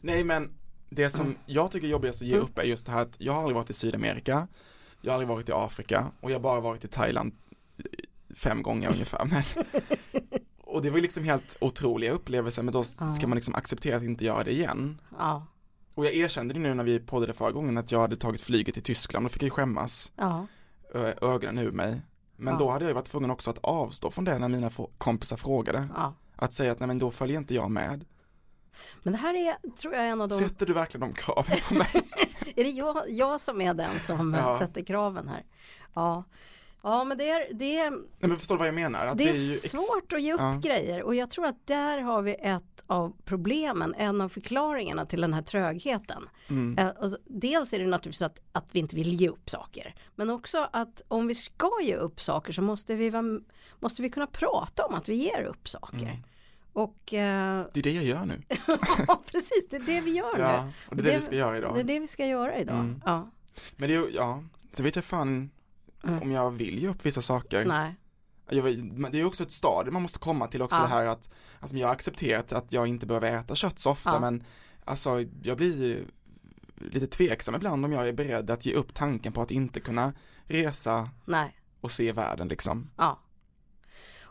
Nej men det som jag tycker är jobbigast att ge Mm. upp är just det här att jag har aldrig varit i Sydamerika, jag har aldrig varit i Afrika och jag har bara varit i Thailand fem gånger ungefär. Men, och det var liksom helt otroliga upplevelser men då ska man liksom acceptera att inte göra det igen. Ja, Och jag erkände det nu när vi poddade förra gången att jag hade tagit flyget till Tyskland, då fick ju skämmas ja, ögonen ur mig. Men Ja. då hade jag varit tvungen också att avstå från det när mina kompisar frågade. ja. Att säga att nej men då följer inte jag med. Men det här är, tror jag, en av de Sätter du verkligen de kraven på mig? Är det jag, jag som är den som Ja. sätter kraven här? Ja. Ja men det är, det är, Nej men förstår vad jag menar? Att det är, ju ex- svårt att ge upp Ja. grejer och jag tror att där har vi ett av problemen, en av förklaringarna till den här trögheten. Mm. Eh, alltså, dels är det naturligtvis att, att vi inte vill ge upp saker men också att om vi ska ge upp saker så måste vi, måste vi kunna prata om att vi ger upp saker. Mm. Och eh, Det är det jag gör nu. ja, precis, det är det vi gör Ja, nu. och det är det vi ska göra idag. Det är det vi ska göra idag. Mm. Ja. Men det är ja, så vet jag fan Mm. om jag vill ge upp vissa saker. Nej. Jag, det är också ett stadie man måste komma till också Ja. det här att, alltså jag har accepterat att jag inte behöver äta kött så ofta Ja. men alltså jag blir lite tveksam ibland om jag är beredd att ge upp tanken på att inte kunna resa Nej. och se världen liksom. Ja.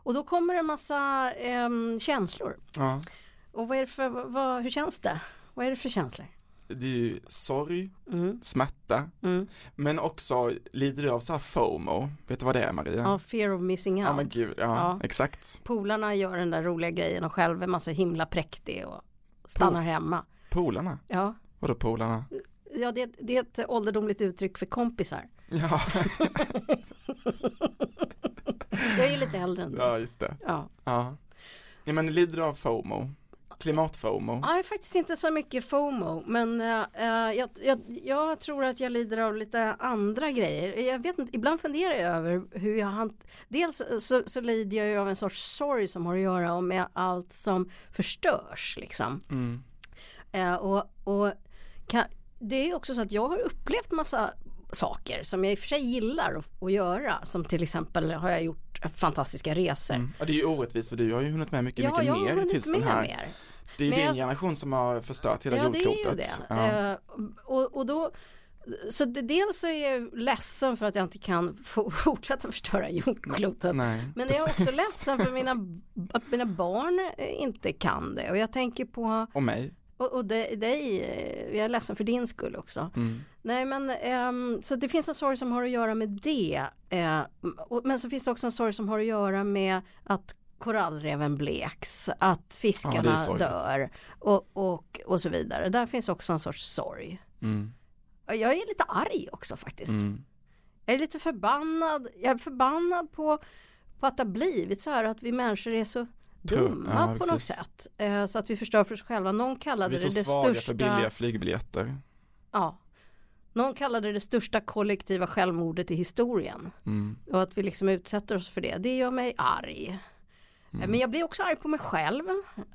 Och då kommer det en massa ehm, känslor. Ja. Och vad är det för, vad, hur känns det? Vad är det för känslor? Det är ju sorg, Mm. smärta, Mm. men också lider du av så här FOMO, vet du vad det är Maria? Ja, fear of missing out. Ja men gud, ja, Ja. exakt. Polarna gör den där roliga grejen och själv är man så himla präktig och stannar hemma. Polarna, Ja, vadå polarna? ja det, det är ett ålderdomligt uttryck för kompisar. Ja, Jag är ju lite äldre än du. ja just det. Ja. Ja. ja men lider du av FOMO? Klimat-FOMO? Ja, jag är faktiskt inte så mycket FOMO men eh, jag, jag, jag tror att jag lider av lite andra grejer. Jag vet inte, ibland funderar jag över hur jag hant... Dels så, så lider jag ju av en sorts sorg som har att göra med allt som förstörs liksom. Mm. Eh, och och kan, det är också så att jag har upplevt massa saker som jag i och för sig gillar att, att göra. Som till exempel har jag gjort fantastiska resor. Mm. Ja, det är ju orättvist för du har ju hunnit med mycket, Ja, mycket jag mer tills den här. mer. Det är ju Men din jag- generation som har förstört hela Ja det är ju jordklotet. det. Ja. Eh, och, och då så det, dels så är jag ledsen för att jag inte kan fortsätta förstöra jordklotet. Nej, Men jag är också ledsen för mina, att mina barn eh, inte kan det. Och jag tänker på, Och mig. Och, och dig, dig, eh, jag är ledsen för din skull också. Mm. Nej men ehm, så det finns en sorg som har att göra med det. Eh, och, men så finns det också en sorg som har att göra med att korallreven bleks, att Ja, fiskarna sorgligt. dör och, och, och så vidare. Där finns också en sorts sorg. Mm. Jag är lite arg också faktiskt. Mm. Jag är lite förbannad. Jag är förbannad på, på att det har blivit så här att vi människor är så dumma ja, på något sätt. Eh, så att vi förstör för oss själva. Någon kallade Vi är det så det svaga största... för billiga flygbiljetter. Ja. Någon kallade det det största kollektiva självmordet i historien. Mm. Och att vi liksom utsätter oss för det. Det gör mig arg. Mm. Men jag blir också arg på mig själv.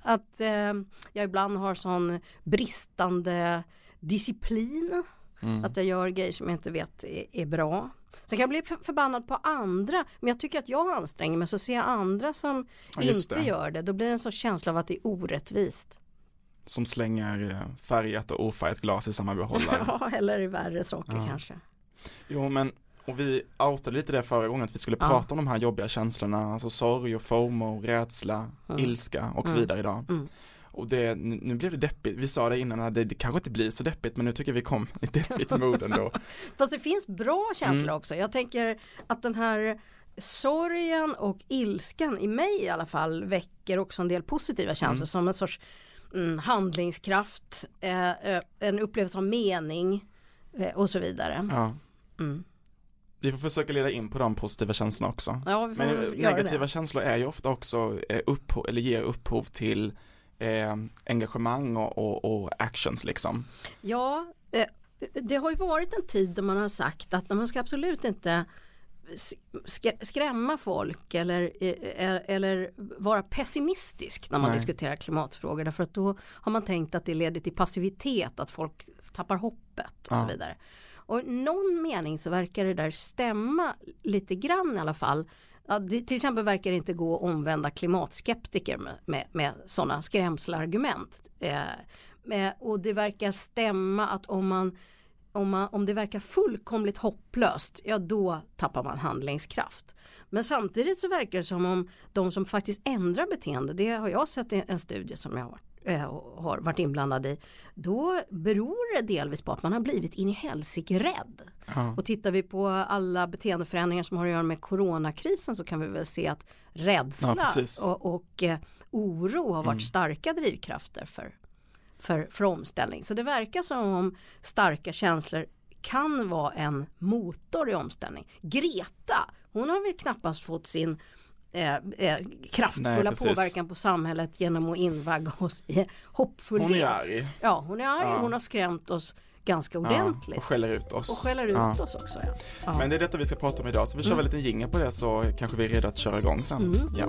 Att eh, jag ibland har sån bristande disciplin. Mm. Att jag gör grejer som jag inte vet är, är bra. Sen kan jag bli för- förbannad på andra. Men jag tycker att jag anstränger mig. Så ser jag andra som Ja, inte det. gör det. Då blir det en sorts känsla av att det är orättvist. Som slänger eh, färgat och ofärgat glas i samma behållare. Ja, eller i värre saker Ja. kanske. Jo men, och vi outade lite det förra gången att vi skulle Ja. prata om de här jobbiga känslorna, alltså sorg och FOMO, rädsla, Mm. ilska och så Mm. vidare idag. Mm. Och det, nu blev det deppigt, vi sa det innan att det, det kanske inte blir så deppigt men nu tycker vi kom i deppigt mod ändå. Fast det finns bra känslor Mm. också. Jag tänker att den här sorgen och ilskan i mig i alla fall väcker också en del positiva känslor Mm. som en sorts mm, handlingskraft, eh, eh, en upplevelse av mening eh, och så vidare. Ja. Mm. Vi får försöka leda in på de positiva känslorna också. Ja, Men negativa det. känslor är ju ofta också eh, upphov, eller ger upphov till eh, engagemang och, och, och actions liksom. Ja, eh, det har ju varit en tid där man har sagt att man ska absolut inte sk- skrämma folk eller, eh, eller vara pessimistisk när man Nej. diskuterar klimatfrågor därför att då har man tänkt att det leder till passivitet, att folk tappar hoppet och Ja. så vidare. Och i någon mening så verkar det där stämma lite grann i alla fall. Ja, det, till exempel verkar det inte gå att omvända klimatskeptiker med, med, med sådana skrämselargument. Eh, eh, och det verkar stämma att om man om, man, om det verkar fullkomligt hopplöst, ja då tappar man handlingskraft. Men samtidigt så verkar det som om de som faktiskt ändrar beteende, det har jag sett i en studie som jag har varit har varit inblandad i. Då beror det delvis på att man har blivit in i helsike rädd. Ja. Och tittar vi på alla beteendeförändringar som har att göra med coronakrisen så kan vi väl se att rädsla Ja, och, och eh, oro har varit Mm. starka drivkrafter för, för, för omställning. Så det verkar som om starka känslor kan vara en motor i omställning. Greta, hon har väl knappast fått sin eh, eh, kraftfulla Nej, påverkan på samhället genom att invagga oss i hoppfullhet. Hon är arg. Ja, hon är arg. Ja. Hon har skrämt oss ganska Ja, ordentligt. och skäller ut oss. och skäller ut Ja. oss också. Ja. Ja. Men det är detta vi ska prata om idag, så vi kör Mm. väl en liten jingel på det så kanske vi är redo att köra igång sen. Mm. Ja.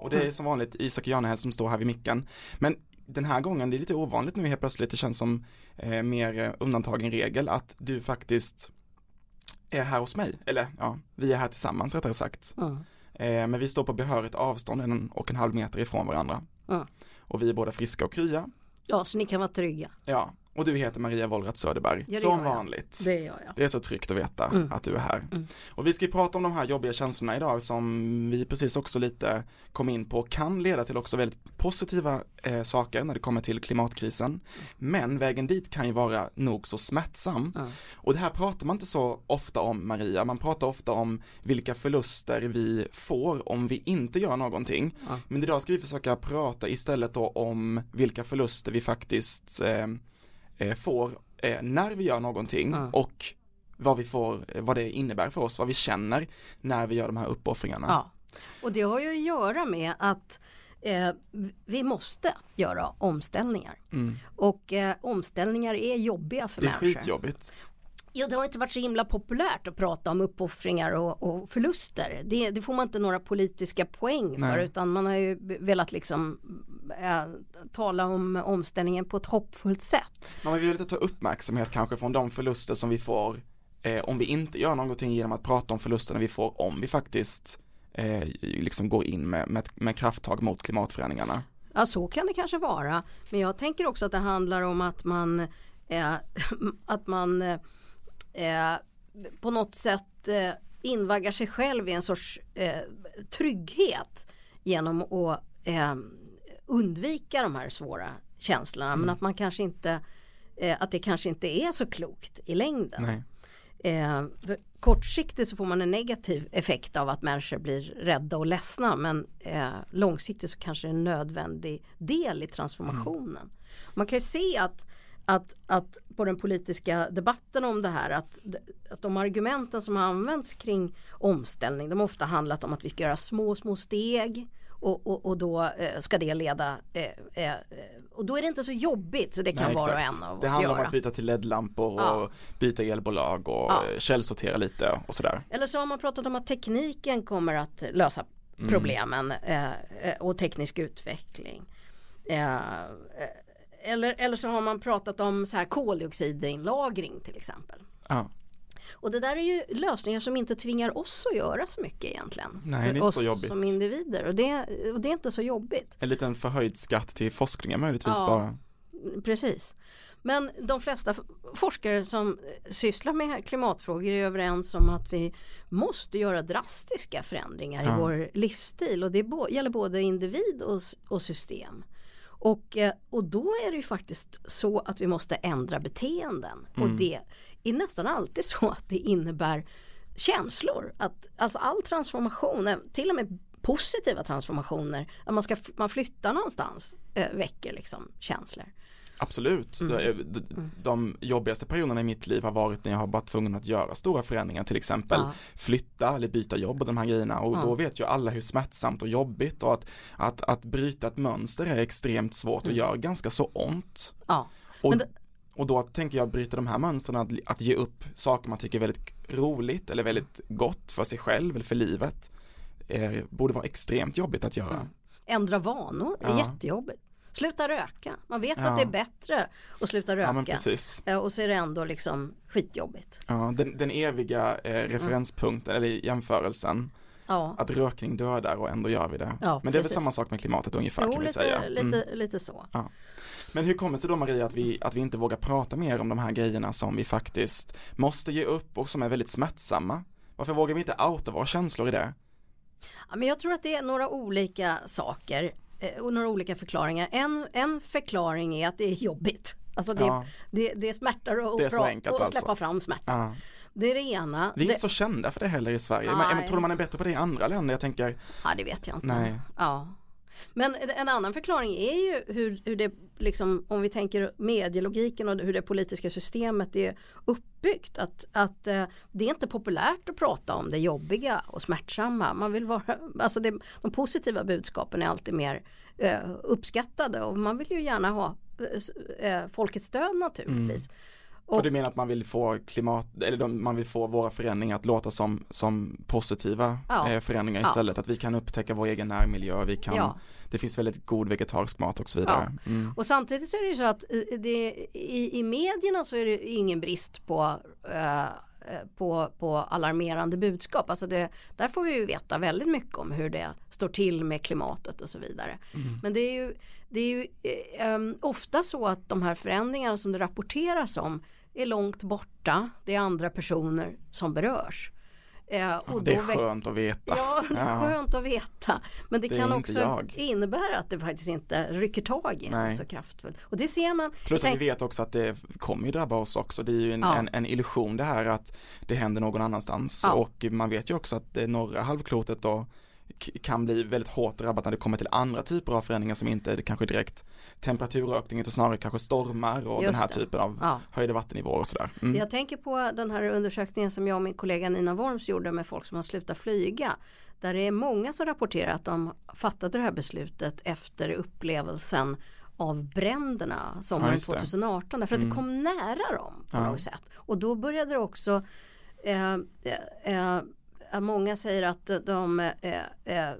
Och det är som vanligt Isak Janehäll som står här vid micken. Men den här gången, det är lite ovanligt nu helt plötsligt, det känns som eh, mer eh, undantagen regel att du faktiskt är här hos mig, eller ja, vi är här tillsammans rättare sagt. Mm. Eh, men vi står på behörigt avstånd, en och en halv meter ifrån varandra. Mm. Och vi är båda friska och krya. ja, så ni kan vara trygga. Ja, och du heter Maria Wollratz Söderberg, Ja, som jag. vanligt. Det gör jag. Det är så tryggt att veta Mm. att du är här. Mm. Och vi ska ju prata om de här jobbiga känslorna idag som vi precis också lite kom in på kan leda till också väldigt positiva eh, saker när det kommer till klimatkrisen. Men vägen dit kan ju vara nog så smärtsam. Ja. Och det här pratar man inte så ofta om Maria, man pratar ofta om vilka förluster vi får om vi inte gör någonting. Ja. Men idag ska vi försöka prata istället då om vilka förluster vi faktiskt eh, får eh, när vi gör någonting Ja. och vad vi får, eh, vad det innebär för oss, vad vi känner när vi gör de här uppoffringarna. Ja. Och det har ju att göra med att eh, vi måste göra omställningar. Mm. Och eh, omställningar är jobbiga för Det är människor. skitjobbigt. Jo, det har inte varit så himla populärt att prata om uppoffringar och, och förluster. Det, det får man inte några politiska poäng för Nej. utan man har ju velat liksom eh, tala om omställningen på ett hoppfullt sätt. Man vill lite ta uppmärksamhet kanske från de förluster som vi får eh, om vi inte gör någonting genom att prata om förlusterna vi får om vi faktiskt eh, liksom går in med, med, med krafttag mot klimatförändringarna. Ja, så kan det kanske vara. Men jag tänker också att det handlar om att man, eh, att man eh, på något sätt eh, invaggar sig själv i en sorts eh, trygghet genom att eh, undvika de här svåra känslorna. Men att man kanske inte eh, att det kanske inte är så klokt i längden. Eh, kortsiktigt så får man en negativ effekt av att människor blir rädda och ledsna men långsiktigt så kanske det är en nödvändig del i transformationen. Man kan ju se att, att, att på den politiska debatten om det här att, att de argumenten som har använts kring omställning de har ofta handlat om att vi ska göra små små steg och, och, och då eh, ska det leda eh, eh, och då är det inte så jobbigt så det kan Nej, var och exakt. en av Det oss handlar göra. om att byta till LED-lampor och Ja. byta elbolag och Ja. eh, källsortera lite och sådär. Eller så har man pratat om att tekniken kommer att lösa Mm. problemen eh, eh, och teknisk utveckling. Eller, eller så har man pratat om så här koldioxidinlagring till exempel. Ja. Och det där är ju lösningar som inte tvingar oss att göra så mycket egentligen. Nej, det är inte oss så jobbigt. som individer och det, och det är inte så jobbigt. En liten förhöjd skatt till forskningen möjligtvis Ja. bara. Precis. Men de flesta forskare som sysslar med klimatfrågor är överens om att vi måste göra drastiska förändringar Ja. i vår livsstil och det gäller både individ och, och system. Och, eh, och då är det ju faktiskt så att vi måste ändra beteenden och Mm. det är nästan alltid så att det innebär känslor. Att, alltså all transformation, eh, till och med positiva transformationer, att man, ska, man flyttar någonstans eh, väcker liksom känslor. Absolut. Mm. Det är- De, de jobbigaste perioderna i mitt liv har varit när jag har varit tvungen att göra stora förändringar, till exempel Ja. flytta eller byta jobb och de här grejerna och Ja. då vet ju alla hur smärtsamt och jobbigt och att, att, att bryta ett mönster är extremt svårt och Mm. gör ganska så ont. Ja, Och, det- och då tänker jag bryta de här mönstren, att, att ge upp saker man tycker är väldigt roligt eller väldigt gott för sig själv eller för livet, eh, borde vara extremt jobbigt att göra. Mm. ändra vanor är Ja. jättejobbigt. Sluta röka. Man vet Ja. att det är bättre att sluta Ja röka. precis. Eh, och så är det ändå liksom skitjobbigt. Ja, den, den eviga Mm. eh, referenspunkten eller jämförelsen. Ja, Att rökning dödar och ändå gör vi det. Ja, men det är väl samma sak med klimatet ungefär kan jo, vi lite, säga. Mm. lite, lite så. Men hur kommer det sig då Maria att vi, att vi inte vågar prata mer om de här grejerna som vi faktiskt måste ge upp och som är väldigt smärtsamma? Varför vågar vi inte outa våra känslor i det? Ja, men jag tror att det är några olika saker eh, och några olika förklaringar. En, en förklaring är att det är jobbigt. Alltså det, Ja. det, det smärtar att Det är att alltså. släppa fram smärta. Ja. Det är det ena. Vi är inte så kända för det heller i Sverige. Nej. men tror du man är bättre på det i andra länder? Jag tänker, Ja det vet jag inte. Nej. Ja. Men en annan förklaring är ju hur, hur det liksom om vi tänker medielogiken och hur det politiska systemet är uppbyggt. Att, att eh, det är inte populärt att prata om det jobbiga och smärtsamma. Man vill vara, alltså det, de positiva budskapen är alltid mer eh, uppskattade och man vill ju gärna ha eh, eh folkets stöd naturligtvis. Mm och du menar att man vill få klimat, eller de, man vill få våra förändringar att låta som, som positiva Ja. eh, förändringar Ja. istället. Att vi kan upptäcka vår egen närmiljö, vi kan, Ja. det finns väldigt god vegetarisk mat och så vidare. Mm. Och samtidigt så är det ju så att det, i, i medierna så är det ingen brist på, eh, på, på alarmerande budskap. Alltså det, där får vi ju veta väldigt mycket om hur det står till med klimatet och så vidare. Men det är ju, det är ju eh, em, ofta så att de här förändringarna som det rapporteras om är långt borta. Det är andra personer som berörs. Eh, och Det är skönt att veta. Ja, det är Ja. skönt att veta. Men det, Det kan också jag. innebära att det faktiskt inte rycker tag i en så kraftfullt. Och det ser man. Plus att vi vet också att det kommer ju drabba oss också. Det är ju en, Ja. en, en illusion det här att det händer någon annanstans. Ja. Och man vet ju också att det norra halvklotet då kan bli väldigt hårt drabbat när det kommer till andra typer av förändringar som inte är kanske direkt temperaturökning utan snarare kanske stormar och Just den här det. typen av Ja. höjda vattennivåer och sådär. Mm. Jag tänker på den här undersökningen som jag och min kollega Nina Worms gjorde med folk som har slutat flyga. Där det är många som rapporterar att de fattade det här beslutet efter upplevelsen av bränderna Ja, sommaren det. 2018 därför att Mm. det kom nära dem på Ja. något sätt. Och då började det också eh, eh, eh, många säger att de eh, eh, eh,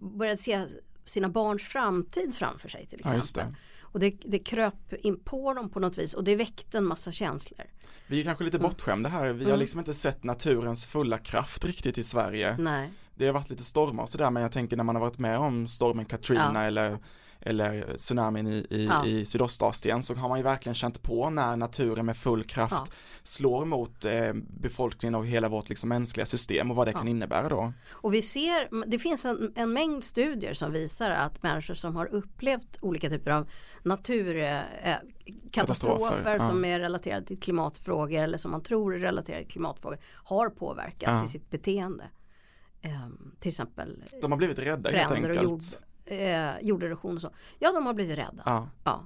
började se sina barns framtid framför sig till Ja, exempel. det. Och det, det kröp in på dem på något vis och det väckte en massa känslor. Vi är kanske lite bortskämda här. Vi har Mm. liksom inte sett naturens fulla kraft riktigt i Sverige. Nej. Det har varit lite stormar och sådär men jag tänker när man har varit med om stormen Katrina Ja. eller eller tsunamin i, i, Ja. i Sydostasien så har man ju verkligen känt på när naturen med full kraft Ja. slår mot eh, befolkningen och hela vårt liksom, mänskliga system och vad det Ja. kan innebära då. Och vi ser, det finns en, en mängd studier som visar att människor som har upplevt olika typer av naturkatastrofer eh, som är relaterade till klimatfrågor eller som man tror är relaterade till klimatfrågor har påverkats i sitt beteende. Ehm, till exempel De har blivit rädda helt enkelt. Eh, jorderosion och så. Ja, de har blivit rädda. Ja. Ja.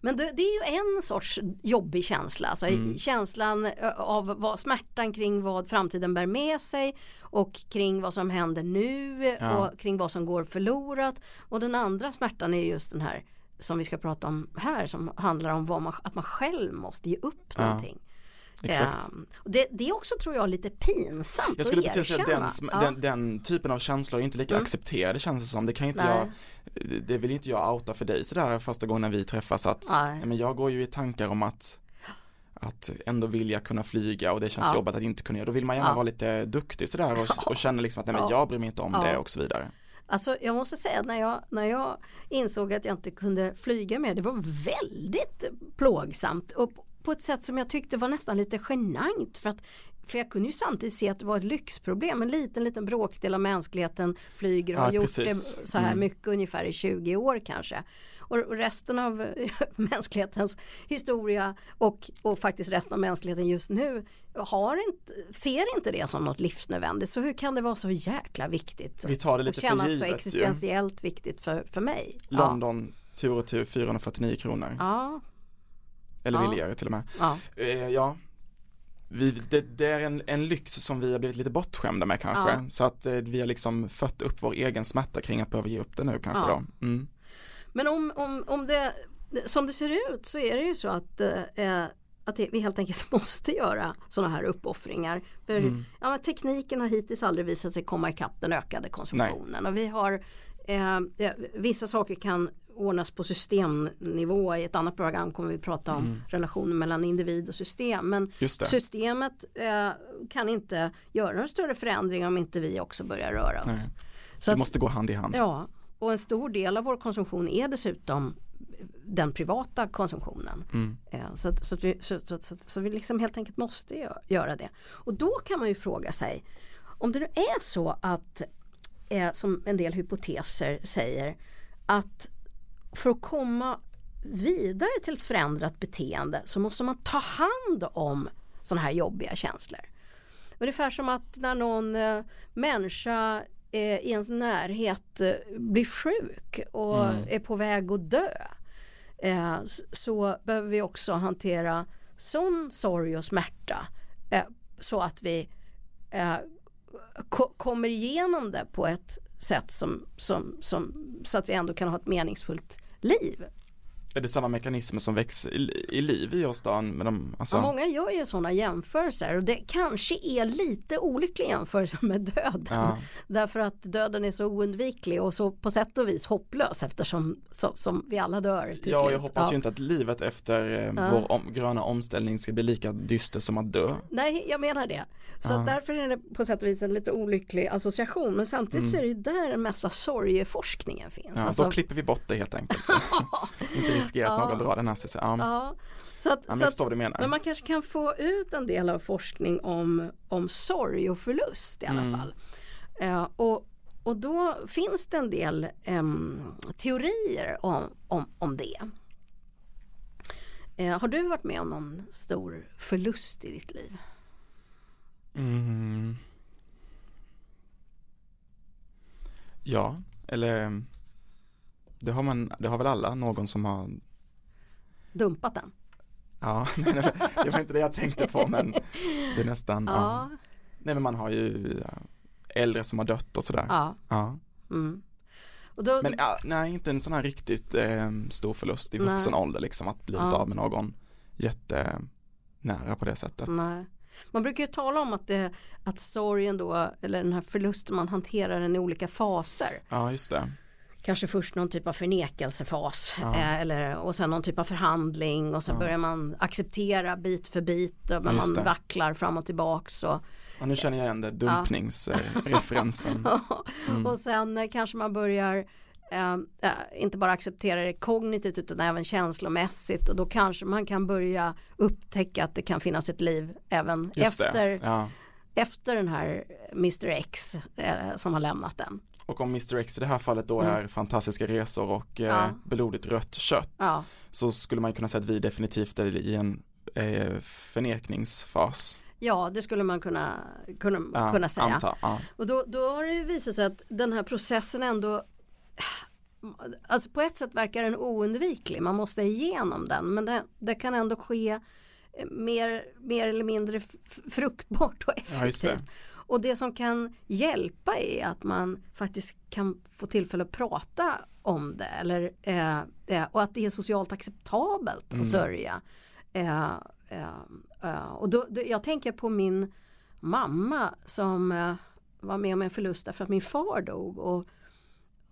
Men det, det är ju en sorts jobbig känsla. Alltså Mm. Känslan eh, av vad, smärtan kring vad framtiden bär med sig och kring vad som händer nu Ja. och kring vad som går förlorat. Och den andra smärtan är just den här som vi ska prata om här som handlar om man, att man själv måste ge upp Ja. någonting. Exakt. Och det, det är också tror jag lite pinsamt Jag skulle att precis säga den, Ja. den, den typen av känslor är inte lika Mm. accepterade känns det som. Det kan inte Nej. jag, det vill inte jag outa för dig sådär första gången när vi träffas att Nej. men jag går ju i tankar om att att ändå vilja kunna flyga och det känns Ja. jobbigt att inte kunna göra. Då vill man gärna Ja. vara lite duktig sådär och, och känna liksom att nej men Ja. jag bryr mig inte om det och så vidare. Alltså jag måste säga att när jag, när jag insåg att jag inte kunde flyga mer, det var väldigt plågsamt och på ett sätt som jag tyckte var nästan lite genant för att för jag kunde ju samtidigt se att det var ett lyxproblem. En liten, liten bråkdel av mänskligheten flyger och Ja, har gjort precis. det så här Mm. mycket ungefär i 20 år kanske. Och och resten av mänsklighetens historia och, och faktiskt resten av mänskligheten just nu har inte, ser inte det som något livsnödvändigt. Så hur kan det vara så jäkla viktigt? Vi tar det och lite för kännas så givet ju. existentiellt viktigt för, för mig. London tur och tur 449 kronor. Ja, Eller Ja. billigare till och med. ja, Eh, ja. Vi, det, det är en, en lyx som vi har blivit lite bortskämda med kanske. Ja. Så att eh, vi har liksom fött upp vår egen smärta kring att behöva ge upp det nu kanske Ja. då. Mm. Men om, om, om det, som det ser ut så är det ju så att, eh, att det, vi helt enkelt måste göra sådana här uppoffringar. För Mm. ja, tekniken har hittills aldrig visat sig komma ikapp den ökade konsumtionen. Och vi har eh, eh, vissa saker kan ordnas på systemnivå. I ett annat program kommer vi prata om Mm. relationen mellan individ och system. Men systemet eh, kan inte göra några större förändringar om inte vi också börjar röra oss. Nej. Så Det att, måste gå hand i hand. ja, och en stor del av vår konsumtion är dessutom den privata konsumtionen. Mm. Eh, Så, att, så, att vi, så, så, så, så vi liksom helt enkelt måste gö- göra det. Och då kan man ju fråga sig om det nu är så att eh, som en del hypoteser säger att för att komma vidare till ett förändrat beteende så måste man ta hand om sådana här jobbiga känslor. Ungefär som att när någon eh, människa eh, i ens närhet eh, blir sjuk och Mm. är på väg att dö eh, så behöver vi också hantera sån sorg och smärta eh, så att vi eh, ko- kommer igenom det på ett sätt som, som, som, så att vi ändå kan ha ett meningsfullt liv. Är det samma mekanismer som väcks i, i liv i oss då? Med de, alltså, Ja, många gör ju sådana jämförelser och det kanske är lite olyckliga jämförelser med döden. ja, Därför att döden är så oundviklig och så på sätt och vis hopplös eftersom som, som vi alla dör till ja, slut. jag hoppas ju inte att livet efter eh, Ja. vår om, gröna omställning ska bli lika dyster som att dö. Nej, jag menar det. Så Ja. därför är det på sätt och vis en lite olycklig association. Men samtidigt så är det ju där den mesta sorgeforskningen finns. Mm. Ja, Alltså, Då klipper vi bort det helt enkelt. Så. inte riskera att Ja. någon drar den här sig. Ja, ja, ja, så att, men så jag att, förstår vad du menar. men man kanske kan få ut en del av forskning om, om sorg och förlust i alla Mm. fall. Eh, och, och då finns det en del em, teorier om, om, om det. Eh, har du varit med om någon stor förlust i ditt liv? Mm. Ja, eller det har man, det har väl alla, någon som har Dumpat den? Ja, nej, nej, det var inte det jag tänkte på men det är nästan, ja. Ja. Nej men man har ju äldre som har dött och sådär. ja. Ja. Mm. Och då, Men ja, nej, inte en sån här riktigt eh, stor förlust i Nej. vuxen ålder liksom att bli Ja. av med någon jättenära på det sättet. nej. Man brukar ju tala om att, det, att sorgen då, eller den här förlusten, man hanterar den i olika faser. Ja, just det. Kanske först någon typ av förnekelsefas Ja. eh, eller, och sen någon typ av förhandling och sen Ja. börjar man acceptera bit för bit och man det. vacklar fram och tillbaks. Och, Ja, nu känner jag igen det, dumpningsreferensen. Mm. och sen eh, kanske man börjar eh, eh, inte bara acceptera det kognitivt utan även känslomässigt och då kanske man kan börja upptäcka att det kan finnas ett liv även Just efter. Efter den här Mr X eh, som har lämnat den. Och om Mr X i det här fallet då Mm. är fantastiska resor och eh, Ja. blodigt rött kött Ja, så skulle man kunna säga att vi definitivt är i en eh, förnekningsfas. ja det skulle man kunna, kunna, Ja, kunna säga. Anta, ja. Och då, då har det ju visat sig att den här processen ändå Alltså på ett sätt verkar den oundviklig, man måste igenom den men det, det kan ändå ske mer, mer eller mindre fruktbart och Ja, just det. effektivt. och det som kan hjälpa är att man faktiskt kan få tillfälle att prata om det eller, eh, eh, och att det är socialt acceptabelt Mm. att sörja. Eh, eh, eh, och då, då, jag tänker på min mamma som eh, var med om en förlust därför att min far dog. Och,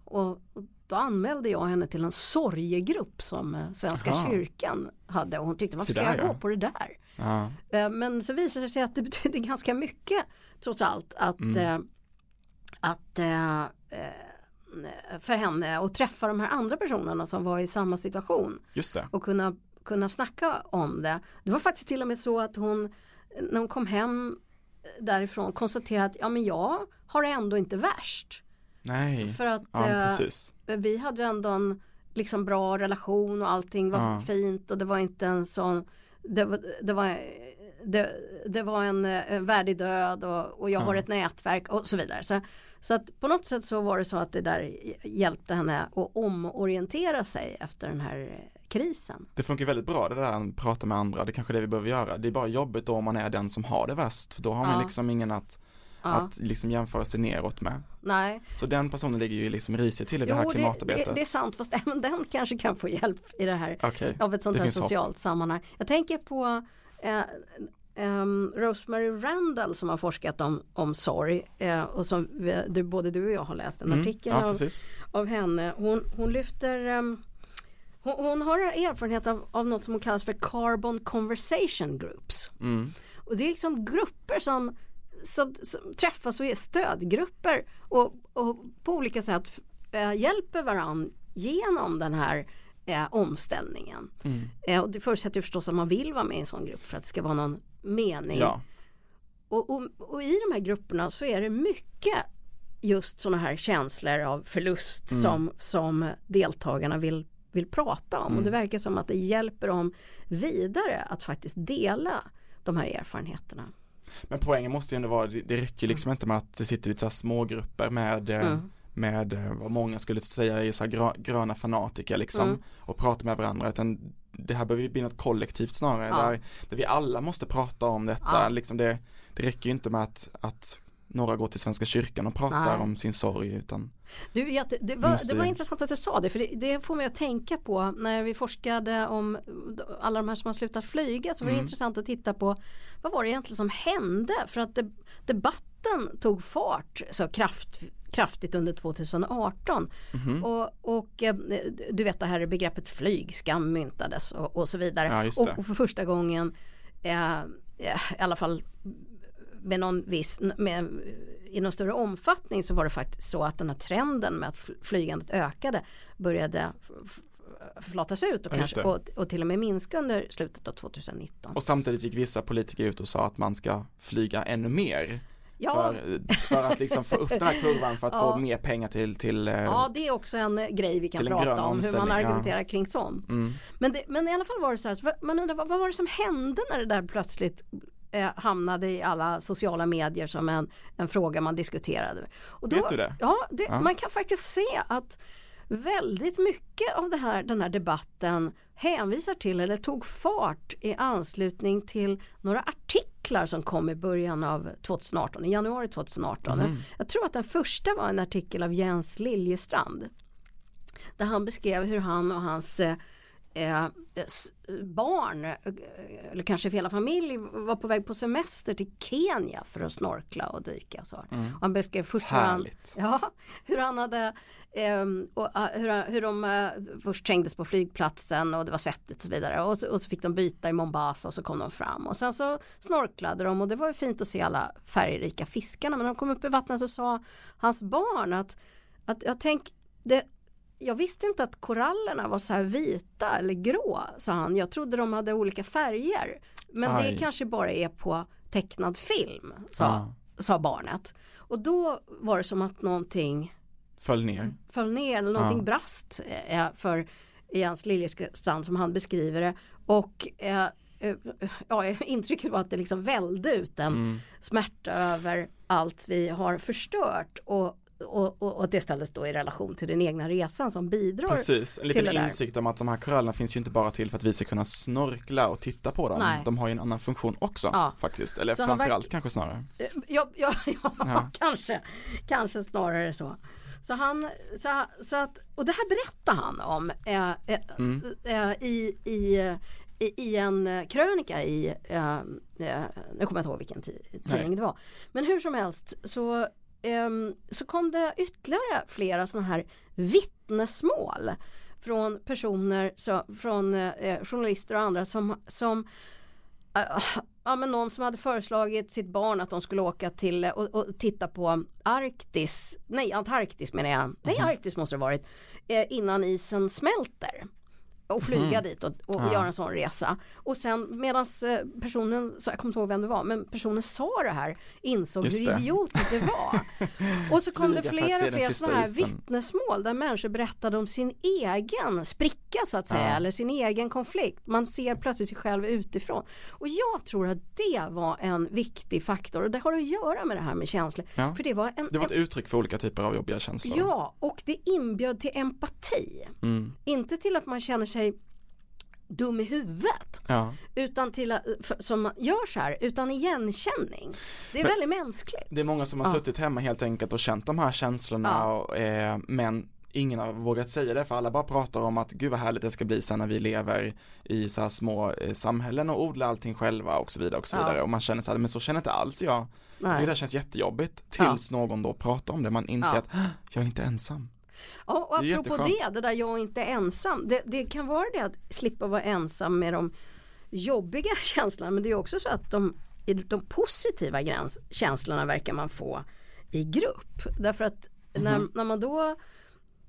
och, och då anmälde jag henne till en sorgegrupp som eh, Svenska Aha. kyrkan hade och hon tyckte varför ska jag ja. gå på det där? Ja. Eh, Men så visade det sig att det betyder ganska mycket trots allt att, Mm. eh, att för henne att träffa de här andra personerna som var i samma situation Just det. och kunna, kunna snacka om det. Det var faktiskt till och med så att hon när hon kom hem därifrån konstaterade att ja men jag har det ändå inte värst. Nej. För att Ja, eh, precis. vi hade ändå en liksom bra relation och allting var Ja. fint och det var inte en sån det var, det var, det, det var en, en värdig död och, och jag har Ja. ett nätverk och så vidare. Så, så att på något sätt så var det så att det där hjälpte henne att omorientera sig efter den här krisen. Det funkar väldigt bra det där att prata med andra, det är kanske det vi behöver göra. Det är bara jobbigt då om man är den som har det värst, för då har man Ja. liksom ingen att, Ja, att liksom jämföra sig neråt med. nej. Så den personen ligger ju liksom risigt till i det här Jo, det, klimatarbetet. det, det är sant fast även den kanske kan få hjälp i det här Okej, av ett sånt Det här finns hopp. socialt sammanhang. Jag tänker på eh, ehm, Rosemary Randall som har forskat om, om sorg eh, och som vi, du, både du och jag har läst en Mm, artikel ja, av, av henne. Hon, hon lyfter ehm, Hon, hon har erfarenhet av, av något som hon kallar för Carbon Conversation Groups. Mm. Och det är liksom grupper som, som, som träffas och är stödgrupper och, och på olika sätt äh, hjälper varandra genom den här äh, omställningen. Mm. Äh, och det förutsätter förstås att man vill vara med i en sån grupp för att det ska vara någon mening. Ja. Och, och, och i de här grupperna så är det mycket just sådana här känslor av förlust Mm. som, som deltagarna vill, vill prata om. Mm. Och det verkar som att det hjälper dem vidare att faktiskt dela de här erfarenheterna. Men poängen måste ju ändå vara, det, det räcker liksom inte med att det sitter lite så här små grupper med eh, Mm. med eh, vad många skulle säga är så här grö, gröna fanatiker liksom Mm. och prata med varandra utan det här behöver bli något kollektivt snarare Ja. där, där vi alla måste prata om detta Ja. liksom det, det räcker ju inte med att, att några går till Svenska kyrkan och pratar Nej. om sin sorg utan Du, ja, det, det, var, Måste det var intressant att du sa det för det, det får mig att tänka på när vi forskade om alla de här som har slutat flyga så var det Mm. intressant att titta på vad var det egentligen som hände för att de, debatten tog fart så kraft, kraftigt under 2018 Mhm. och, och eh, du vet det här begreppet flygskam myntades och, och så vidare Ja, och, och för första gången eh, i alla fall med någon viss, med, i någon större omfattning så var det faktiskt så att den här trenden med att fl- flygandet ökade började flatas ut och, Ja, kanske, och, och till och med minska under slutet av 2019. och samtidigt gick vissa politiker ut och sa att man ska flyga ännu mer Ja. för, för att liksom få upp den här kurvan för att Ja. få mer pengar till, till eh, Ja det är också en eh, grej vi kan prata om hur man argumenterar kring sånt. mm, Men, det, men i alla fall var det så här, man undrar vad, vad var det som hände när det där plötsligt eh, hamnade i alla sociala medier som en, en fråga man diskuterade. Och Vet du det? Ja, det, Ja. man kan faktiskt se att väldigt mycket av det här, den här debatten hänvisar till eller tog fart i anslutning till några artiklar som kom i början av 2018, i januari 2018. Mhm. Jag tror att den första var en artikel av Jens Liljestrand där han beskrev hur han och hans eh, eh, barn, eh, eller kanske hela familj, var på väg på semester till Kenya för att snorkla och dyka. Och så. Mm. Och han beskrev först hur han, ja, hur han hade ehm, och, ah, hur, hur de eh, först trängdes på flygplatsen och det var svettigt och så vidare och så, och så fick de byta i Mombasa och så kom de fram och sen så snorklade de och det var fint att se alla färgrika fiskarna men när de kom upp i vattnet så sa hans barn att, att jag tänk det, jag visste inte att korallerna var så här vita eller grå, sa han. Jag trodde de hade olika färger. Men Aj. det kanske bara är på tecknad film, sa, Ja. sa barnet. Och då var det som att någonting föll ner föll ner, eller någonting Ja. brast eh, för Jens Liljestrand som han beskriver det. Och eh, eh, ja, intrycket var att det liksom välde ut en mm. smärta över allt vi har förstört och, och, och, och det ställdes då i relation till den egna resan som bidrar. Precis, en liten insikt om att de här korallerna finns ju inte bara till för att vi ska kunna snorkla och titta på dem. Nej. De har ju en annan funktion också Ja. faktiskt, eller Så framförallt verk- kanske snarare. Eh, Ja, ja, ja, kanske, kanske snarare så. Så han, så, så att, och det här berättar han om eh, eh, Mm. eh, i, i, i, en eh, krönika i, eh, eh, nu kommer jag inte ihåg vilken ti- tidning Nej. det var. Men hur som helst så, så kom det ytterligare flera sådana här vittnesmål från personer, så, från eh, journalister och andra som, som äh, ja, men någon som hade föreslagit sitt barn att de skulle åka till eh, och, och titta på Arktis, nej Antarktis menar jag, nej Mhm. Arktis måste det varit, eh, innan isen smälter. Och flyga dit och, och Ja. göra en sån resa. Och sen medan personen, så jag kommer inte ihåg vem det var, men personen sa det här insåg Just hur det. idiotiskt det var. och så kom det Flyga att fler och fler sådana här isen. vittnesmål där människor berättade om sin egen spricka så att säga, Ja. eller sin egen konflikt. Man ser plötsligt sig själv utifrån. Och jag tror att det var en viktig faktor och det har att göra med det här med känslor. Ja. För det var en, Det var ett uttryck för olika typer av jobbiga känslor. Ja, och det inbjöd till empati. Mm. Inte till att man känner sig dum i huvudet ja. utan till för, som gör så här, utan igenkänning. Det är Men- väldigt mänskligt. Det är många som har Ja. suttit hemma helt enkelt och känt de här känslorna Ja. och, eh, men ingen har vågat säga det för alla bara pratar om att gud vad härligt det ska bli sen när vi lever i så här små eh, samhällen och odlar allting själva och så vidare och så vidare och man känner så här, men så känner inte alls jag. Jag tycker Nej. det här känns jättejobbigt tills någon då pratar om det, man inser att "Hå, jag är inte ensam. Ja, och Det apropå det, det där jag inte är ensam. Det, det kan vara det att slippa vara ensam med de jobbiga känslorna. Men det är också så att de, de positiva gräns, känslorna verkar man få i grupp. Därför att när, Mhm. när man då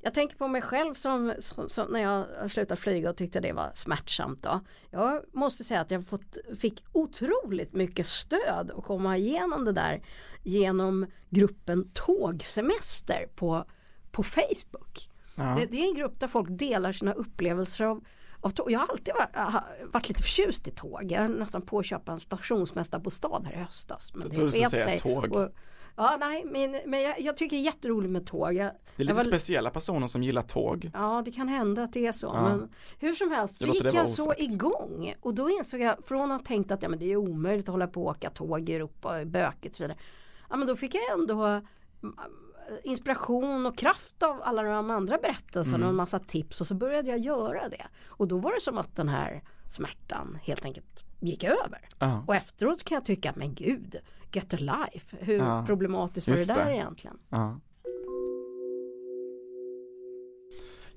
jag tänker på mig själv som, som, som när jag slutade flyga och tyckte det var smärtsamt. Då. Jag måste säga att jag fått, fick otroligt mycket stöd att komma igenom det där genom gruppen Tågsemester på, på Facebook. Ja. Det, det är en grupp där folk delar sina upplevelser av, av tåg. Jag har alltid varit, har varit lite förtjust i tåg. Jag är nästan på att köpa en stationsmästarbostad här i höstas. Men Jag trodde du skulle säga tåg. Och, ja, nej, men, men jag, jag tycker det är jätteroligt med tåg. Jag, Det är lite var- speciella personer som gillar tåg. Ja det kan hända att det är så. Ja. Men hur som helst så gick jag så igång. Och då insåg jag från att ha tänkt att ja, men det är omöjligt att hålla på och åka tåg i Europa bökigt och så vidare. Ja men då fick jag ändå inspiration och kraft av alla de andra berättelserna Mm. och en massa tips och så började jag göra det. Och då var det som att den här smärtan helt enkelt gick över. Ja. Och efteråt kan jag tycka, men gud, get a life. Hur Ja, problematiskt var det just där det. egentligen? Ja.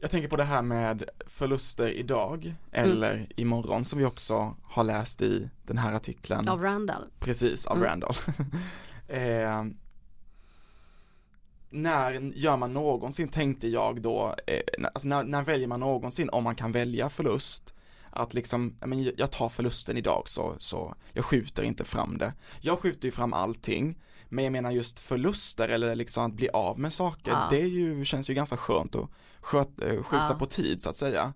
Jag tänker på det här med förluster idag eller imorgon som vi också har läst i den här artikeln. Av Randall. Precis, av Mm. Randall. eh, när gör man någonsin, tänkte jag då, eh, när- alltså när, när väljer man någonsin om man kan välja förlust? Att liksom, men jag tar förlusten idag så, så jag skjuter inte fram det. Jag skjuter ju fram allting, men jag menar just förluster eller liksom att bli av med saker, Ja. det är ju, känns ju ganska skönt att sköt, eh, skjuta Ja. på tid så att säga.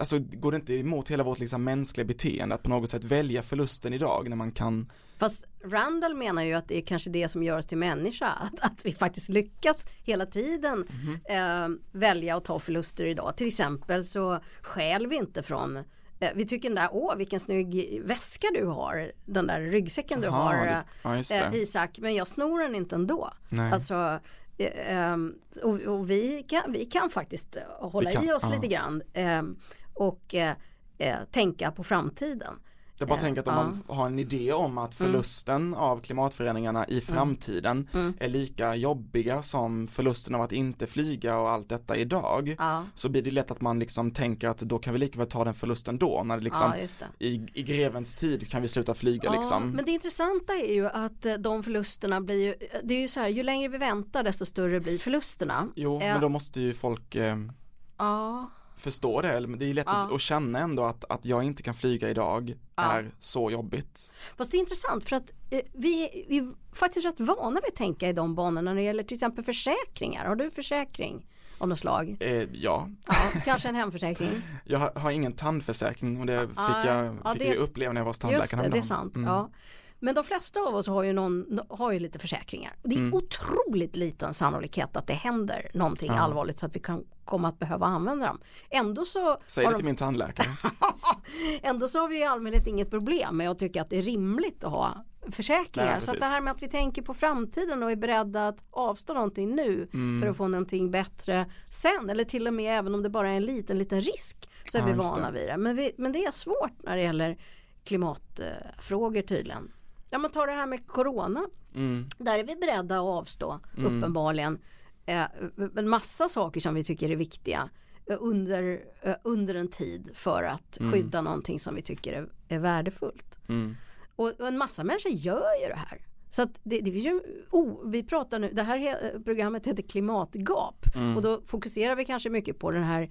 Alltså går det inte emot hela vårt liksom mänskliga beteende att på något sätt välja förlusten idag när man kan Fast Randall menar ju att det är kanske det som gör oss till människa. Att, att vi faktiskt lyckas hela tiden Mhm. eh, välja att ta förluster idag. Till exempel så stjäl vi inte från eh, vi tycker den där, åh vilken snygg väska du har, den där ryggsäcken du Jaha, har det- ja, eh. Isak, men jag snor den inte ändå. Nej. Alltså, ehm, och, och vi, kan, vi kan faktiskt eh, hålla kan, i oss ja. lite grann ehm, och eh, tänka på framtiden. Jag bara Eh, tänker att om man har en idé om att Mm. förlusten av klimatförändringarna i framtiden Mm. är lika jobbiga som förlusten av att inte flyga och allt detta idag så blir det lätt att man liksom tänker att då kan vi lika väl ta den förlusten då när det liksom det. i, i grevens tid kan vi sluta flyga liksom. men det intressanta är ju att eh, de förlusterna blir ju, det är ju så här, ju längre vi väntar desto större blir förlusterna. Jo, Eh, men då måste ju folk eh, Ja, förstå det, eller det är lätt att, Ja. att känna ändå att, att jag inte kan flyga idag Ja. är så jobbigt. fast det är intressant för att eh, vi, vi är faktiskt rätt vana vid att tänka i de banorna när det gäller till exempel försäkringar. Har du försäkring av något slag? Eh, ja, Ja, kanske en hemförsäkring. jag har, har ingen tandförsäkring och det fick jag, ja, fick det- jag uppleva när jag var hos Just tandläkaren det, det är sant. Mm. Ja. Men de flesta av oss har ju, någon, har ju lite försäkringar. Det är Mm. otroligt liten sannolikhet att det händer någonting Ja. allvarligt så att vi kan komma att behöva använda dem. Ändå så Säg det de till min tandläkare. Ändå så har vi i allmänhet inget problem med att tycka att det är rimligt att ha försäkringar. Nej, så det här med att vi tänker på framtiden och är beredda att avstå någonting nu Mm. för att få någonting bättre sen. Eller till och med även om det bara är en liten, liten risk så är Ja, vi vana det. vid det. Men, vi, men det är svårt när det gäller klimatfrågor tydligen. Ja men ta det här med corona. Mm. Där är vi beredda att avstå uppenbarligen eh, en massa saker som vi tycker är viktiga eh, under, eh, under en tid för att skydda någonting som vi tycker är, är värdefullt. Mm. Och, och en massa människor gör ju det här. Så att det, det är ju, oh, vi pratar nu, det här programmet heter klimatgap Mm. och då fokuserar vi kanske mycket på den här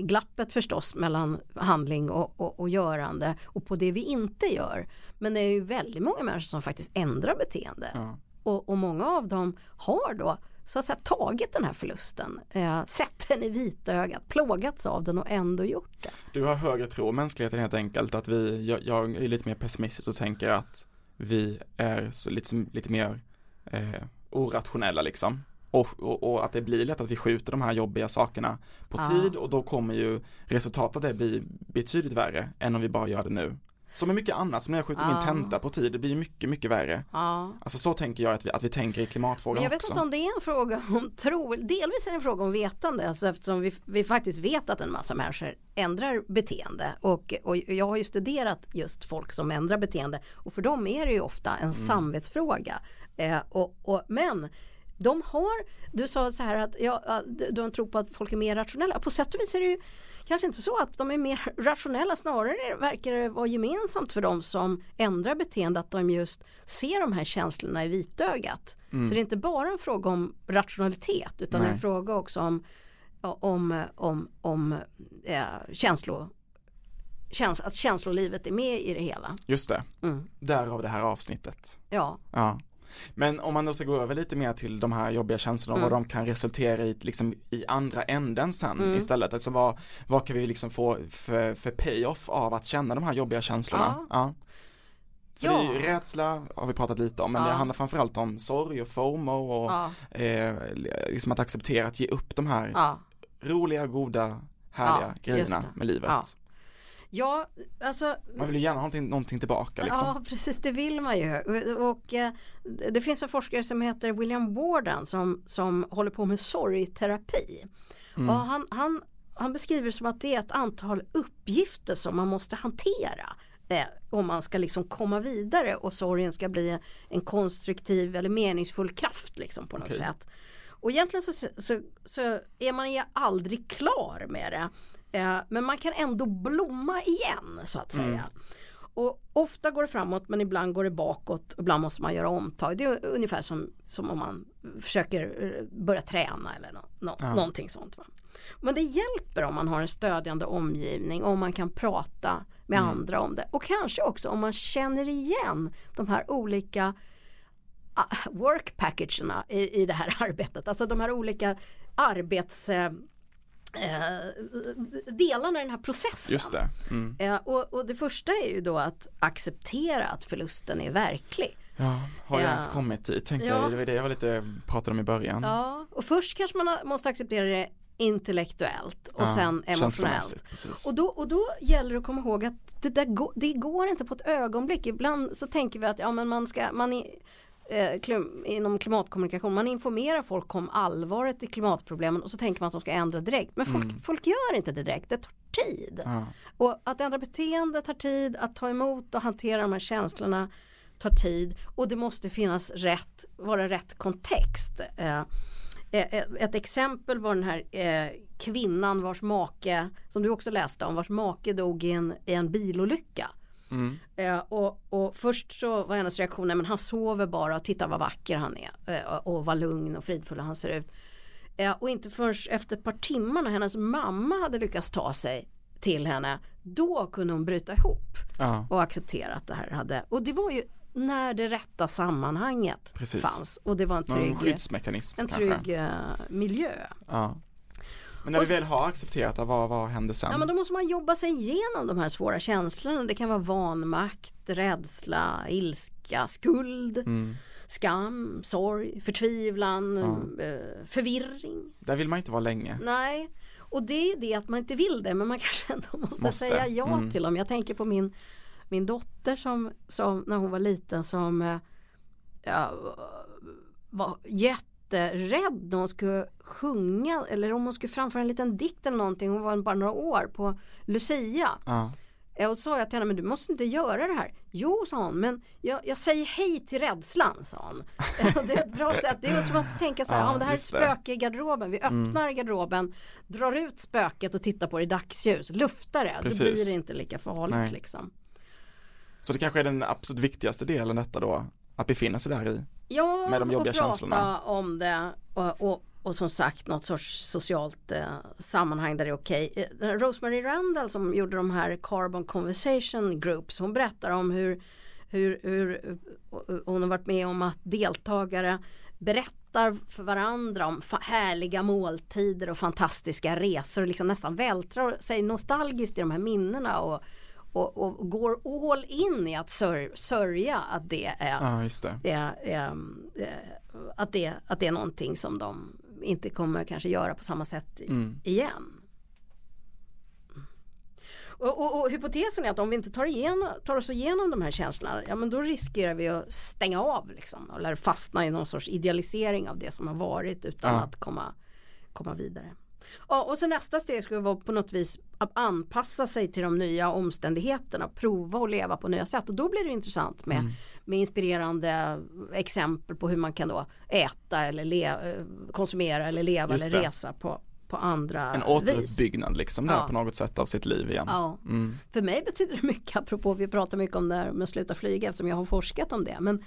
glappet förstås mellan handling och, och, och görande och på det vi inte gör. Men det är ju väldigt många människor som faktiskt ändrar beteende Ja. och, och många av dem har då så att säga tagit den här förlusten, eh, sett den i vitögat, plågats av den och ändå gjort det. Du har högre tro mänskligheten helt enkelt, att vi, jag, jag är lite mer pessimistisk och tänker att vi är så lite, lite mer eh, orationella liksom. Och, och, och att det blir lätt att vi skjuter de här jobbiga sakerna på Ja. tid och då kommer ju resultatet av det bli betydligt värre än om vi bara gör det nu. Som med mycket annat, som när jag skjuter Ja. min tenta på tid, det blir mycket, mycket värre. Ja. Alltså så tänker jag att vi, att vi tänker i klimatfrågan jag vet också. inte om det är en fråga om tro, delvis är det en fråga om vetande alltså eftersom vi, vi faktiskt vet att en massa människor ändrar beteende och, och jag har ju studerat just folk som ändrar beteende och för dem är det ju ofta en samvetsfråga. Eh, och, och, men de har, du sa så här att ja, de tror på att folk är mer rationella. På sätt och vis är det ju kanske inte så att de är mer rationella. Snarare verkar det vara gemensamt för dem som ändrar beteende att de just ser de här känslorna i vitögat. Mm. Så det är inte bara en fråga om rationalitet utan Nej. en fråga också om, om, om, om äh, känslo, käns att känslolivet är med i det hela. Just det, mm. därav det här avsnittet. Ja. ja. Men om man då ska gå över lite mer till de här jobbiga känslorna mm. vad de kan resultera i liksom i andra änden sen mm. istället. Alltså vad, vad kan vi liksom få för, för payoff av att känna de här jobbiga känslorna? Ja. ja. För ja. det är ju rädsla har vi pratat lite om men ja. det handlar framförallt om sorg och FOMO och ja. eh, liksom att acceptera att ge upp de här roliga, goda, härliga grejerna med livet. Ja, alltså. Man vill ju gärna ha någonting, någonting tillbaka liksom. Ja, precis det vill man ju. Och eh, det finns en forskare som heter William Warden som, som håller på med sorgterapi. Mm. Och han, han, han beskriver som att det är ett antal uppgifter som man måste hantera eh, om man ska liksom komma vidare och sorgen ska bli en konstruktiv eller meningsfull kraft liksom på något okay. sätt. Och egentligen så, så, så, är man ju aldrig klar med det. Eh, men man kan ändå blomma igen så att säga. Mm. Och ofta går det framåt men ibland går det bakåt. Ibland måste man göra omtag. Det är ungefär som, som om man försöker eh, börja träna eller no, no, ja. någonting sånt. Va? Men det hjälper om man har en stödjande omgivning och om man kan prata med mm. andra om det. Och kanske också om man känner igen de här olika ah, work packagerna i, i det här arbetet. Alltså de här olika arbets eh, delarna i den här processen. Just det. Mm. Eh, och, och, det första är ju då att acceptera att förlusten är verklig. Ja, har jag ens kommit dit? Tänkte ja. jag, det var det jag var lite pratade om i början. Ja, och först kanske man måste acceptera det intellektuellt och ja, sen emotionellt. Och då, och då gäller det att komma ihåg att det, där går, det går inte på ett ögonblick. Ibland så tänker vi att ja, men man ska, man är, eh, klim, inom klimatkommunikation, man informerar folk om allvaret i klimatproblemen och så tänker man att de ska ändra direkt. Men folk, mm. folk gör inte det direkt, det tar tid. Ja. Och att ändra beteende tar tid, att ta emot och hantera de här känslorna tar tid och det måste finnas rätt, vara rätt kontext. Eh, Eh, ett exempel var den här eh, kvinnan vars make, som du också läste om, vars make dog i en, i en bilolycka. Mm. Eh, och, och, först så var hennes reaktion, men han sover bara och titta vad vacker han är. Eh, och vad lugn och fridfull han ser ut. Eh, och inte förrän efter ett par timmar när hennes mamma hade lyckats ta sig till henne, då kunde hon bryta ihop. Ja. Och acceptera att det här hade, och det var ju när det rätta sammanhanget Precis. fanns. Och det var en trygg, en trygg uh, miljö. Ja. Men när och vi väl har accepterat det, vad, vad händer sen? Ja men då måste man jobba sig igenom de här svåra känslorna. Det kan vara vanmakt, rädsla, ilska, skuld, mm. skam, sorg, förtvivlan, ja. Eh, förvirring. Där vill man inte vara länge. Nej. Och det är det att man inte vill det men man kanske ändå måste, måste. säga ja mm. till dem. Jag tänker på min min dotter som, som när hon var liten som eh, ja, var jätterädd när hon skulle sjunga eller om hon skulle framföra en liten dikt eller någonting. Hon var bara några år på Lucia. Ja. Och sa jag till henne, men du måste inte göra det här. Jo, sa hon, men jag, jag säger hej till rädslan, sa hon. det är ett bra sätt, det är som att tänka så här, ja, det här är spöke i garderoben. Vi mm. öppnar mm. garderoben, drar ut spöket och tittar på det i dagsljus, luftar det. Precis. Då blir det inte lika farligt Nej. liksom. Så det kanske är den absolut viktigaste delen detta då, att befinna sig där i. Ja, med de jobbiga och prata känslorna. om det och, och, och, som sagt något sorts socialt eh, sammanhang där det är okej. Okay. Eh, Rosemary Randall som gjorde de här Carbon Conversation Groups, hon berättar om hur, hur, hur hon har varit med om att deltagare berättar för varandra om härliga måltider och fantastiska resor och liksom nästan vältrar sig nostalgiskt i de här minnena och och, och, går all in i att sör, sörja att det är, ja, det. Är, är, att, det, att det är någonting som de inte kommer kanske göra på samma sätt mm. igen. Och, och, och, hypotesen är att om vi inte tar, igenom, tar oss igenom de här känslorna, ja men då riskerar vi att stänga av liksom, eller fastna i någon sorts idealisering av det som har varit utan ja. att komma, komma vidare. Ja, och så nästa steg skulle vara på något vis att anpassa sig till de nya omständigheterna, prova att leva på nya sätt och då blir det intressant med, Mm. med inspirerande exempel på hur man kan då äta eller le, eh, konsumera eller leva Just eller det. resa på, på andra En vis. återuppbyggnad liksom där Ja. på något sätt av sitt liv igen. Ja. Mm. För mig betyder det mycket, apropå vi pratar mycket om det här med att sluta flyga eftersom jag har forskat om det. Men,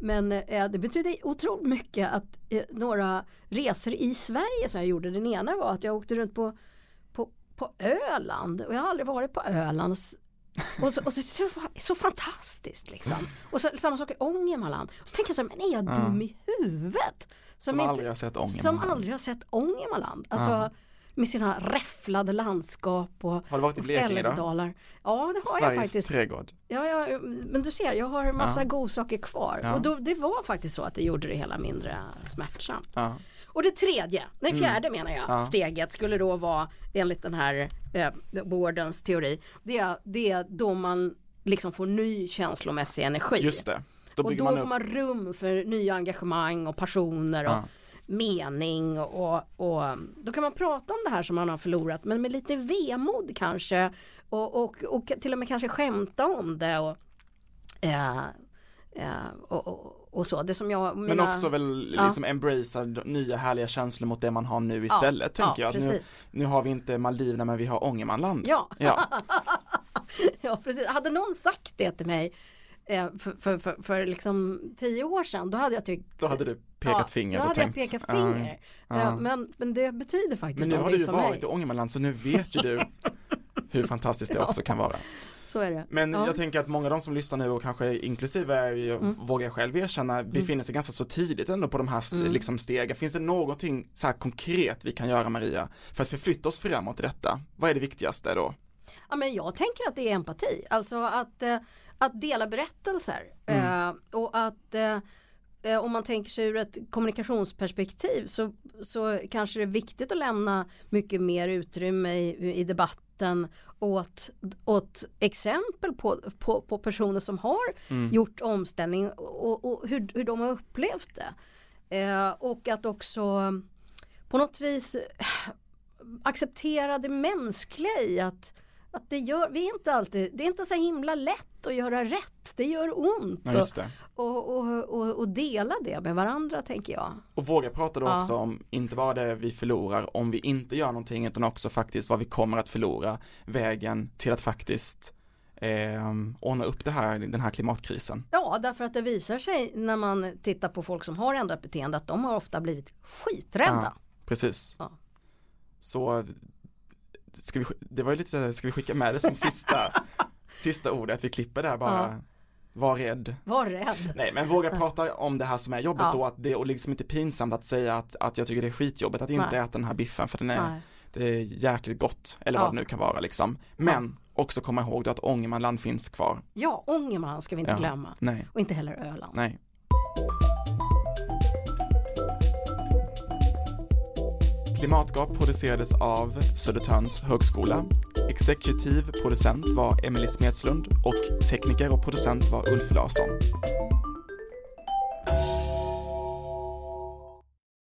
men eh, det betyder otroligt mycket att eh, några resor i Sverige som jag gjorde. Den ena var att jag åkte runt på, på, på Öland och jag har aldrig varit på Öland. Och så, och så, så, så fantastiskt liksom. Och så, samma sak i Ångermanland. Och så tänker jag så här, men är jag dum i huvudet? Som, inte- aldrig har sett som Ångermanland. aldrig har sett Ångermanland. Alltså med sina räfflade landskap och Har du varit i Blekinge då? Ja det har jag Sveriges faktiskt. trädgård. Ja, ja, men du ser, jag har en massa Ja. godsaker kvar. Ja. Och då, det var faktiskt så att det gjorde det hela mindre smärtsamt. Ja. Och det tredje, det fjärde menar jag, Mm. Ja. steget skulle då vara enligt den här eh, Wardens teori. Det är, det är då man liksom får ny känslomässig energi. Just det. Då och då man får man rum för nya engagemang och passioner och Ja. Mening och, och då kan man prata om det här som man har förlorat men med lite vemod kanske och, och, och till och med kanske skämta om det och, eh, eh, och, och, så. Det som jag, Men mina- också väl Ja. liksom embracea d- nya härliga känslor mot det man har nu istället ja, tänker jag. Nu, Precis. nu har vi inte Maldiverna men vi har Ångermanland. Ja. Ja. ja, precis. Hade någon sagt det till mig eh, för, för, för, för liksom tio år sedan då hade jag tyckt Då hade du pekat ja, finger och tänkt. pekat ja, finger. ja. Eh, Men, men det betyder faktiskt Men nu har någonting du ju för varit mig. i Ångermanland så nu vet ju du hur fantastiskt det också kan vara. Så är det. Men Ja. jag tänker att många av de som lyssnar nu och kanske inklusive, jag Mm. vågar jag själv erkänna, befinner sig ganska så tidigt ändå på de här Mm. liksom stegen. Finns det någonting så här konkret vi kan göra Maria för att förflytta oss framåt i detta? Vad är det viktigaste då? Ja, men jag tänker att det är empati, alltså att, eh, att dela berättelser Mm. eh, och att eh, eh, om man tänker sig ur ett kommunikationsperspektiv så, så kanske det är viktigt att lämna mycket mer utrymme i, i debatten åt, åt exempel på, på, på personer som har Mm. gjort omställning och, och hur, hur de har upplevt det. Eh, och att också på något vis eh, acceptera det mänskliga i att, att det gör, vi är inte alltid, det är inte så himla lätt att göra rätt, det gör ont. Ja, det. och, och, och, och dela det med varandra tänker jag. Och våga prata då Ja. också om inte bara det vi förlorar om vi inte gör någonting utan också faktiskt vad vi kommer att förlora vägen till att faktiskt eh, ordna upp det här, den här klimatkrisen. Ja, därför att det visar sig när man tittar på folk som har ändrat beteende att de har ofta blivit skiträdda. Ja. Precis. Så ska vi, det var ju lite så ska vi skicka med det som sista, sista ordet, vi klipper där bara, Ja. var rädd. Var rädd. Nej men våga prata om det här som är jobbigt Ja. då, att det är liksom inte pinsamt att säga att, att jag tycker det är skitjobbigt att inte Nej. äta den här biffen för den är, Nej. det är jäkligt gott, eller Ja. vad det nu kan vara liksom. Men också komma ihåg då att Ångermanland finns kvar. Ja, Ångermanland ska vi inte Ja. glömma. Nej, Och inte heller Öland. nej. Klimatgap producerades av Södertörns högskola. Exekutiv producent var Emelie Smedslund och tekniker och producent var Ulf Larsson.